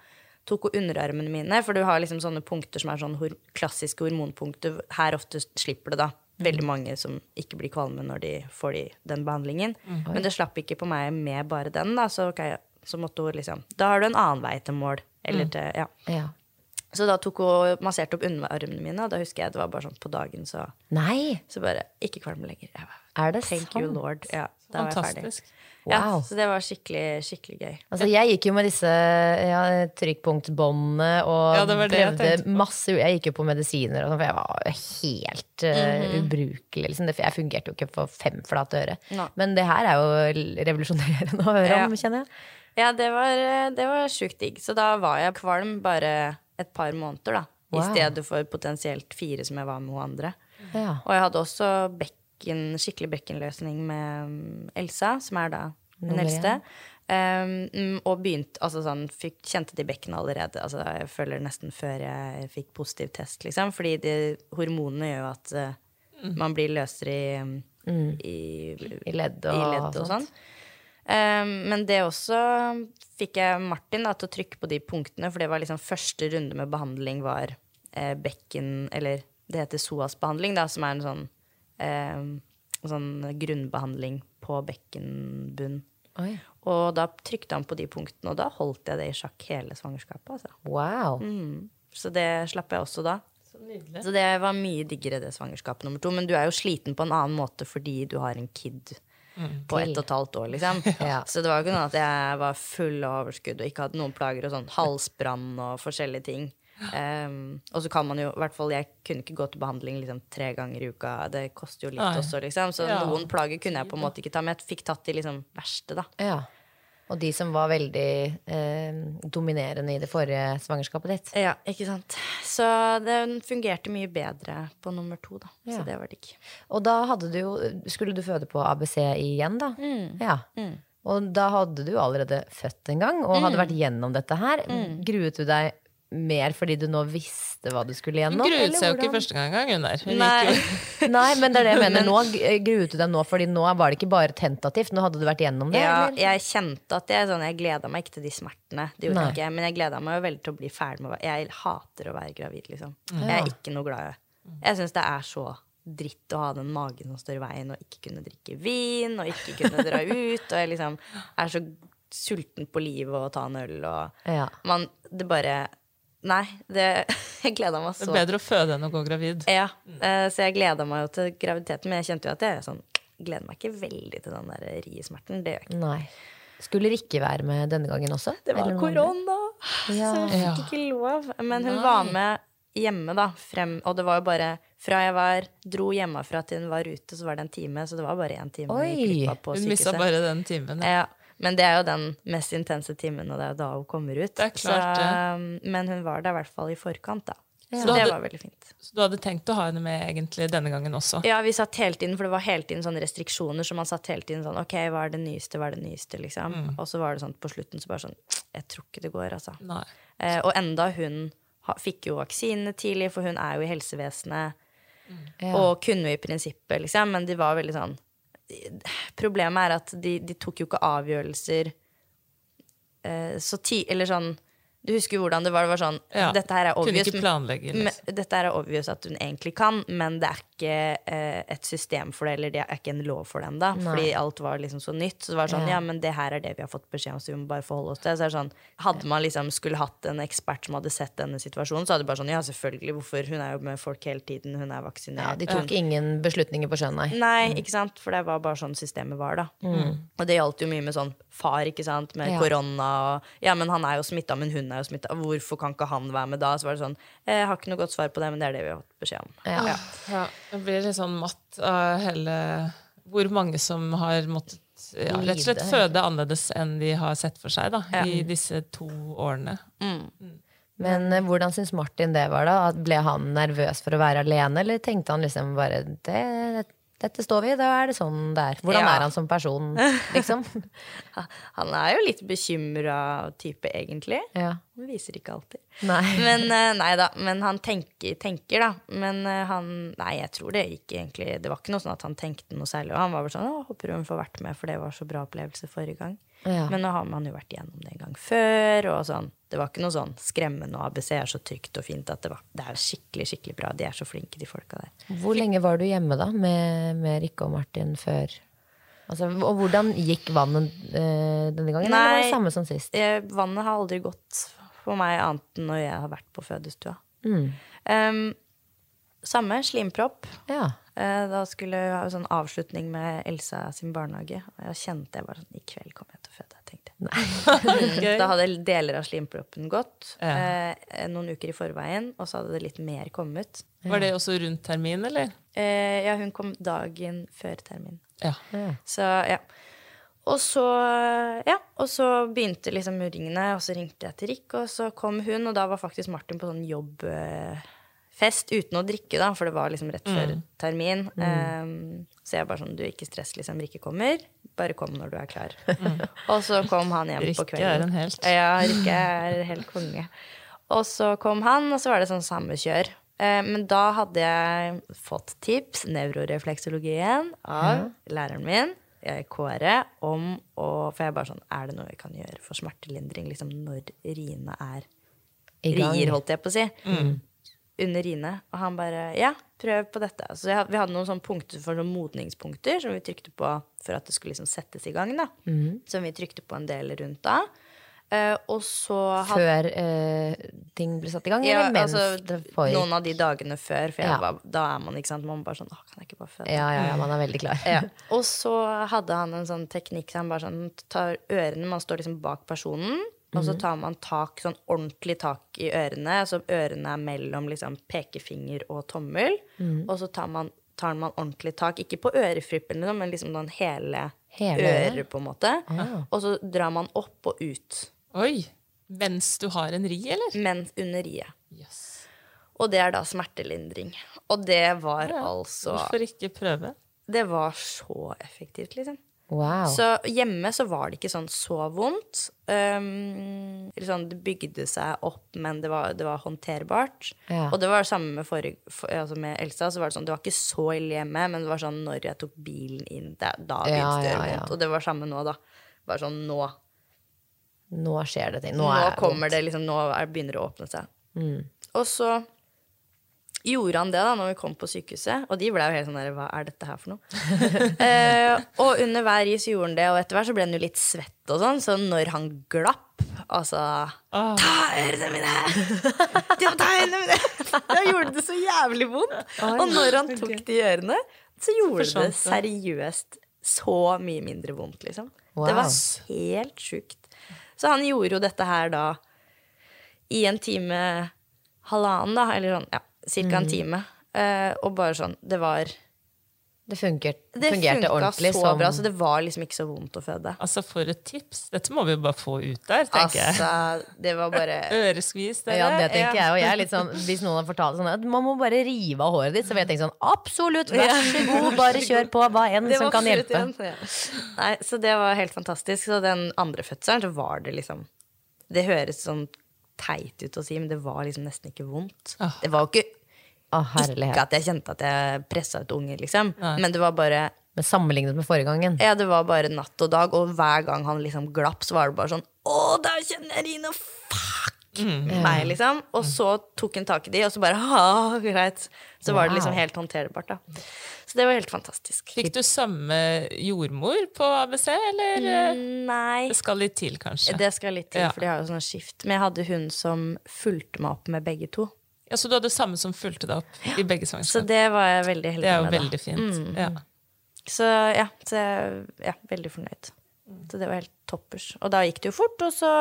tok hun underarmene mine, for du har liksom sånne punkter som er sånn hor klassiske hormonpunkter. Her ofte slipper det, da. Veldig mange som ikke blir kvalme når de får de, den behandlingen. Men det slapp ikke på meg med bare den, da. Så, okay, så måtte hun liksom Da har du en annen vei til mål. Eller til Ja. ja. Så da tok hun masserte opp underarmene mine, og da husker jeg det var bare sånn på dagen, så, Nei! så bare Ikke kvalme lenger. Jeg bare, Er det Thank sant? you, lord. Ja, da var jeg ferdig. Wow. Ja, så det var skikkelig, skikkelig gøy. Altså, jeg gikk jo med disse ja, trykkpunktbåndene og Ja, det var det prøvde masse Jeg gikk jo på medisiner, og sånn, for jeg var helt eh, ubrukelig. Liksom. Jeg fungerte jo ikke for fem flate øre. Men det her er jo revolusjonerende å høre Ja. om, kjenner jeg. Ja, det var, det var sjukt digg. Så da var jeg kvalm bare et par måneder, da. I stedet for potensielt fire som jeg var med hun andre. Ja. Og jeg hadde også bekken, skikkelig bekkenløsning med mm, Elsa, som er da den eldste. Um, og begynte Altså sånn fikk, Kjente det i bekkenet allerede. Altså, jeg føler nesten før jeg fikk positiv test, liksom. Fordi de, hormonene gjør jo at eh, man blir løsere i, i, I ledd og, i ledd og sånn. Um, men det også fikk jeg Martin da, til å trykke på de punktene, for det var liksom første runde med behandling var eh, bekken Eller det heter SOAS-behandling, som er en sånn, eh, sånn grunnbehandling på bekkenbunn. Oi. Og da trykte han på de punktene, og da holdt jeg det i sjakk hele svangerskapet. Altså. Wow. Mm. Så det slapp jeg også da. Så. Så det var mye diggere, det svangerskapet nummer to. Men du er jo sliten på en annen måte fordi du har en kid på ett og et halvt år, liksom. Ja. Så det var jo ikke noe at jeg var full av overskudd og ikke hadde noen plager og sånn halsbrann og forskjellige ting. Um, og så kan man jo, i hvert fall jeg kunne ikke gå til behandling liksom tre ganger i uka. Det koster jo litt Nei. også, liksom. Så Ja. noen plager kunne jeg på en måte ikke ta, men jeg fikk tatt de liksom verste, da. Ja. Og de som var veldig eh, dominerende i det forrige svangerskapet ditt. Ja, ikke sant. Så den fungerte mye bedre på nummer to, da. Ja. Så det var digg. Og da hadde du jo Skulle du føde på ABC igjen, da? Ja. Og da hadde du allerede født en gang, og hadde vært gjennom dette her. Gruet du deg mer fordi du nå visste hva du skulle Hun gjennom? gruet seg jo ikke første gang engang, hun. Nei. Nei, men det er det jeg mener. Nå gruet du deg nå, fordi nå var det ikke bare tentativt. Nå hadde du vært gjennom det. Ja, eller? jeg kjente at jeg, sånn, jeg gleda meg ikke til de smertene. Det gjorde Nei. jeg ikke, men jeg gleda meg jo veldig til å bli ferdig med Jeg hater å være gravid, liksom. Jeg er ikke noe glad i det. Jeg syns det er så dritt å ha den magen som står i veien, og ikke kunne drikke vin, og ikke kunne dra ut, og jeg liksom er så sulten på livet og ta en øl og Ja. man, Det bare Nei, det jeg gleda meg så Det er bedre å føde enn å gå gravid. Ja, eh, så jeg gleda meg jo til graviditeten, men jeg kjente jo at jeg sånn, gleder meg ikke veldig til den der riesmerten. Det gjør jeg ikke. Nei. Skulle Rikke være med denne gangen også? Det var korona, Ja. så jeg fikk ikke lov. Men hun var med hjemme, da, frem, og det var jo bare fra jeg var, dro hjemmefra til hun var ute, så var det en time, så det var bare én time Oi. Hun mista bare den timen. Ja. Ja, men det er jo den mest intense timen, og det er jo da hun kommer ut. Det er klart så, det. um, men hun var der i hvert fall i forkant, da. Så Så det hadde- var veldig fint. Så du hadde tenkt å ha henne med egentlig denne gangen også? Ja, vi satt hele tiden, for det var hele tiden sånne restriksjoner, så man satt hele tiden sånn Ok, hva er det nyeste, hva er det nyeste, liksom. Mm. Og så var det sånn på slutten så bare sånn Jeg tror ikke det går, altså. Nei. Eh, og enda hun ha, fikk jo vaksinene tidlig, for hun er jo i helsevesenet, Ja. og kunne jo i prinsippet, liksom, men de var veldig sånn Problemet er at de, de tok jo ikke avgjørelser eh, så ti... Eller sånn Du husker hvordan det var. Det var sånn Ja, Dette her er obvious. liksom. Dette her er obvious at hun egentlig kan, men det er ikke eh, et system for det, eller det er ikke en lov for det ennå. Fordi alt var liksom så nytt. Så det var sånn, Ja. ja, men det her er det vi har fått beskjed om, så vi må bare forholde oss til. Så er det sånn, hadde man liksom skulle hatt en ekspert som hadde sett denne situasjonen, så hadde det bare sånn, ja, selvfølgelig, hvorfor? Hun er jo med folk hele tiden, hun er vaksinert. Ja, de tok ingen beslutninger på skjønn, nei. Nei, ikke sant? For det var bare sånn systemet var, da. Og det gjaldt jo mye med sånn far, ikke sant, med Ja. korona og Ja, men han er jo smitta, men hun er jo smitta. Hvorfor kan ikke han være med da? Så var det sånn Jeg har ikke noe godt svar på det, men det er det vi har fått beskjed om. Ja. Ja, jeg blir litt sånn matt av hele Hvor mange som har måttet ja, rett og slett føde annerledes enn de har sett for seg da, i disse to årene. Men eh, hvordan syns Martin det var, da? Ble han nervøs for å være alene, eller tenkte han liksom bare det, dette står vi i, da er det sånn det er. Hvordan Ja. er han som person, liksom? Han er jo litt bekymra type, egentlig. ja. Han viser ikke alltid. Nei. Men eh, nei da, men han tenker, tenker da. Men eh, han Nei, jeg tror det gikk egentlig Det var ikke noe sånn at han tenkte noe særlig. Og han var bare sånn Å, håper hun får vært med, for det var så bra opplevelse forrige gang. Ja. Men nå har man jo vært igjennom det en gang før, og sånn. Det var ikke noe sånn skremmende, og ABC er så trygt og fint at det var Det er skikkelig, skikkelig bra. De er så flinke, de folka der. Hvor lenge var du hjemme da med, med Rikke og Martin før? Altså, og hvordan gikk vannet øh, denne gangen? Eller var det Nei. samme som sist? Vannet har aldri gått for meg annet enn når jeg har vært på fødestua. Mm. Em, samme slimpropp. Ja. Eh, Da skulle jeg ha sånn avslutning med Elsa sin barnehage. Og jeg kjente jeg bare sånn I kveld kommer jeg til å føde. tenkte jeg. Da hadde deler av slimproppen gått Ja. eh, noen uker i forveien, og så hadde det litt mer kommet. Var det også rundt termin, eller? Eh, ja, hun kom dagen før termin. Ja. Så ja. Og så, ja, og så begynte liksom ringene, og så ringte jeg til Rick, og så kom hun, og da var faktisk Martin på sånn jobbfest uten å drikke, da, for det var liksom rett før termin. Um, så jeg bare sånn, du, ikke stress, liksom, Rikke kommer. Bare kom når du er klar. og så kom han hjem på Rikke kvelden. er en helt. Ja, Rikke er helt konge. Og så kom han, og så var det sånn samme kjør. Eh, Men da hadde jeg fått tips, nevrorefleksologien, av læreren min, eh, Kåre, om å For jeg bare sånn Er det noe vi kan gjøre for smertelindring liksom når riene er rier, holdt jeg på å si? Under Rine. Og han bare Ja, prøv på dette. Så jeg, vi hadde noen sånne punkter for sånne modningspunkter som vi trykte på for at det skulle liksom settes i gang. da Som vi trykte på en del rundt da. Uh, og så had... Før uh, ting ble satt i gang, ja, altså, noen av de dagene før, for jeg Ja. var, da er man ikke sant, man bare sånn Å, kan jeg ikke bare føde? Ja, ja, ja, man er veldig klar. Ja. Og så hadde han en sånn teknikk så han bare sånn tar ørene Man står liksom bak personen, og Mhm. så tar man tak, sånn ordentlig tak i ørene. Så ørene er mellom liksom pekefinger og tommel. Mm. Og så tar man, tar man ordentlig tak, ikke på øreflippen, liksom, men liksom den hele, Hele øret? på en måte. Ah. Og så drar man opp og ut, Oi! Mens du har en ri, eller? Mens under riet. Yes. Og det er da smertelindring. Og det var Ja, altså Hvorfor ikke prøve? Det var så effektivt, liksom. Wow. Så hjemme så var det ikke sånn så vondt. Um, sånn, det bygde seg opp, men det var, det var håndterbart. Ja. Og det var det samme med, forrige, for, altså med Elsa. så var Det sånn, det var ikke så ille hjemme, men det var sånn når jeg tok bilen inn, da Ja, begynte det å gjøre vondt. Og det var samme nå, da. Bare sånn nå. Nå skjer det ting. Nå, Nå, er kommer det liksom, nå er, begynner det å åpne seg. Mm. Og så gjorde han det da når vi kom på sykehuset, og de ble jo helt sånn der Hva er dette her for noe? eh, og under hver is gjorde han det, og etter hvert så ble han jo litt svett og sånn, så når han glapp Altså oh. Ta ørene mine! Må ta ørene mine! Da gjorde det så jævlig vondt. Og når han tok de ørene, så gjorde det. seriøst så mye mindre vondt, liksom. Wow. Det var helt sjukt. Så han gjorde jo dette her da i en time, halvannen, da, eller sånn, ja, cirka en time. Uh, og bare sånn, det var Det funker, Det fungerte ordentlig så som bra, så det var liksom ikke så vondt å føde. Altså, for et tips. Dette må vi jo bare få ut der, tenker jeg. Altså, det var bare Øreskvis, dere. Ja, det tenker jeg. Og jeg er litt sånn, hvis noen har fortalt sånn at man må bare rive av håret ditt, så vil jeg tenke sånn absolutt, vær så god, bare kjør på. Hva enn Det som kan hjelpe. en, ja. Nei, så det var helt fantastisk. Så den andre fødselen, så var det liksom Det høres sånn teit ut å si, men det var liksom nesten ikke vondt. Ah. Det var jo ikke, oh, ikke at jeg kjente at jeg pressa ut unger, liksom. Nei. Men det var bare Men sammenlignet med forrige gangen. Ja, det var bare natt og dag, og hver gang han liksom glapp, så var det bare sånn Å, der kjenner jeg Rina! Fuck! Meg, liksom. Og så tok hun tak i de, og så bare Ha, greit. Så var det liksom helt håndterbart, da. Så det var helt fantastisk. Fikk du samme jordmor på ABC, eller eh, Nei. det skal litt til, kanskje? Det skal litt til, Ja. for de har jo sånn skift. Men jeg hadde hun som fulgte meg opp med begge to. Ja, Så du hadde samme som fulgte deg opp i begge Så det var jeg veldig heldig med. Det er jo med. veldig fint. Ja. Så ja, så jeg ja, veldig fornøyd. Så det var helt toppers. Og da gikk det jo fort, og så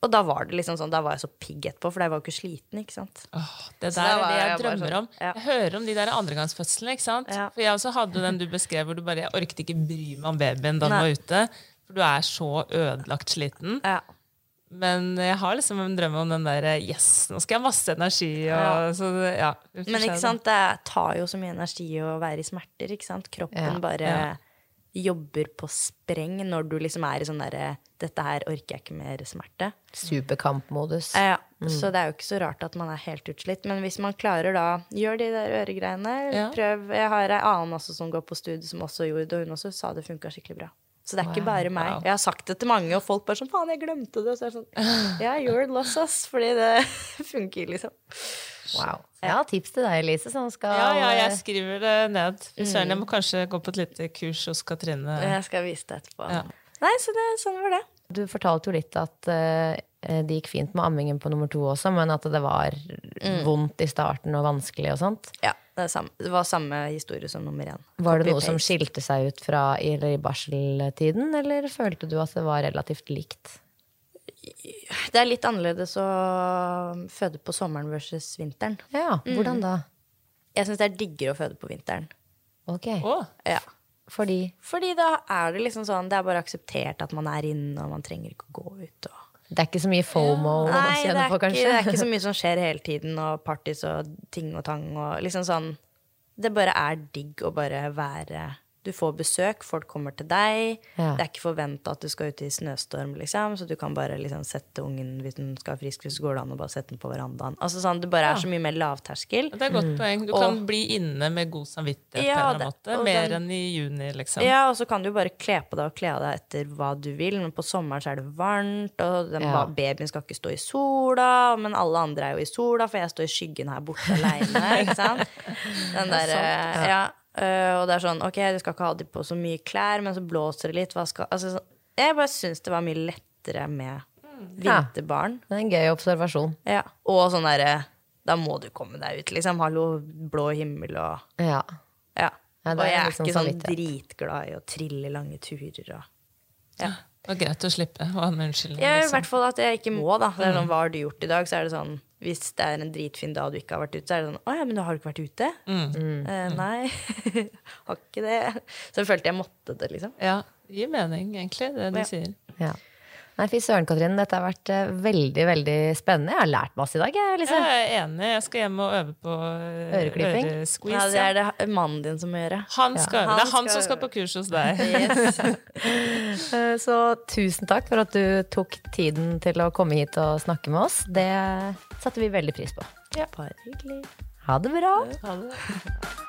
Og da var det liksom sånn, da var jeg så pigg etterpå, for jeg var jo ikke sliten, ikke sant. Åh, det der er det jeg jeg drømmer sånn, om. ja. Jeg hører om de der andregangsfødslene. ikke sant? Ja. For jeg også hadde den du beskrev hvor du bare Jeg orket ikke bry meg om babyen da den var ute. For du er så ødelagt sliten. Ja. Men jeg har liksom en drøm om den der Yes, nå skal jeg ha masse energi. Og. Så ja, Men ikke sant, det tar jo så mye energi å være i smerter, ikke sant. Kroppen bare. Jobber på spreng når du liksom er i sånn derre Dette her orker jeg ikke mer smerte. Superkampmodus. Ja, Så det er jo ikke så rart at man er helt utslitt. Men hvis man klarer da Gjør de der øregreiene. Ja. Prøv. Jeg har ei annen også som går på studiet, som også gjorde det, og hun også sa det funka skikkelig bra. Så det er ikke bare meg. Wow. Jeg har sagt det til mange, og folk bare sånn Faen, jeg glemte det. Og så er det sånn Ja, you're lost, ass. Fordi det funker, liksom. Wow. Jeg har tips til deg, Elise, som skal Ja, ja, jeg skriver det ned. Fy søren, jeg må kanskje gå på et lite kurs hos Katrine. Jeg skal vise det etterpå. Ja. Nei, så det, sånn var det. Du fortalte jo litt at uh, det gikk fint med ammingen på nummer to også, men at det var vondt i starten og vanskelig og sånt. Ja, det, er samme, det var samme historie som nummer én. Var det noe som skilte seg ut fra i, i barseltiden, eller følte du at det var relativt likt? Det er litt annerledes å føde på sommeren versus vinteren. Ja, hvordan da? Jeg syns det er diggere å føde på vinteren. Ok, Oh. Ja. fordi Fordi da er det liksom sånn Det er bare akseptert at man er inne, og man trenger ikke å gå ut. Og... det er ikke så mye FOMO å Nei, det kjenne er, på, ikke, kanskje? det er ikke så mye som skjer hele tiden, og parties og ting og tang og liksom sånn Det bare er digg å bare være Du får besøk, folk kommer til deg. Ja. Det er ikke forventa at du skal ut i snøstorm, liksom, så du kan bare liksom sette ungen hvis den skal ha frisk, så går det an å bare sette den på verandaen. Altså sånn, Det bare er så mye mer lavterskel. det er et godt poeng. Du Og- kan bli inne med god samvittighet Ja, på en eller det- annen måte. Mer den- enn i juni, liksom. Ja, og så kan du bare kle på deg og kle av deg etter hva du vil, men på sommeren så er det varmt, og den Ja. babyen skal ikke stå i sola, men alle andre er jo i sola, for jeg står i skyggen her borte aleine, ikke sant? Den der, eh, ja. Øh, og det er sånn, ok, du skal ikke ha de på så mye klær, men så blåser det litt, skal Altså, så- jeg bare syns det var mye lettere med Ja. vinterbarn. Det er en gøy observasjon. Ja. Og sånn derre Da må du komme deg ut, liksom. Hallo, blå himmel og Ja. Ja. Ja, og er jeg er liksom ikke sånn dritglad i å trille lange turer og Ja. Det var greit å slippe å ha en unnskyldning. Ja, I liksom. hvert fall at jeg ikke må, da. Det er sånn, Hva har du gjort i dag? Så er det sånn Hvis det er en dritfin dag du ikke har vært ute, så er det sånn Å ja, men du har du ikke vært ute? Mm. Eh, nei. har ikke det. Så jeg følte jeg måtte det, liksom. Ja, det gir mening, egentlig, det du Ja. sier. ja. Nei, fy søren, Katrine. Dette har vært eh, veldig, veldig spennende. Jeg har lært masse i dag, jeg, liksom. Jeg er enig. Jeg skal hjem og øve på eh, Øreklipping? øresqueeze. Ja, det er det mannen din som må gjøre. Han skal øve. Han Det er han skal som skal på kurs hos deg. Yes. Eh, Så tusen takk for at du tok tiden til å komme hit og snakke med oss. Det satte vi veldig pris på. Bare hyggelig. Ha det bra. Ha det.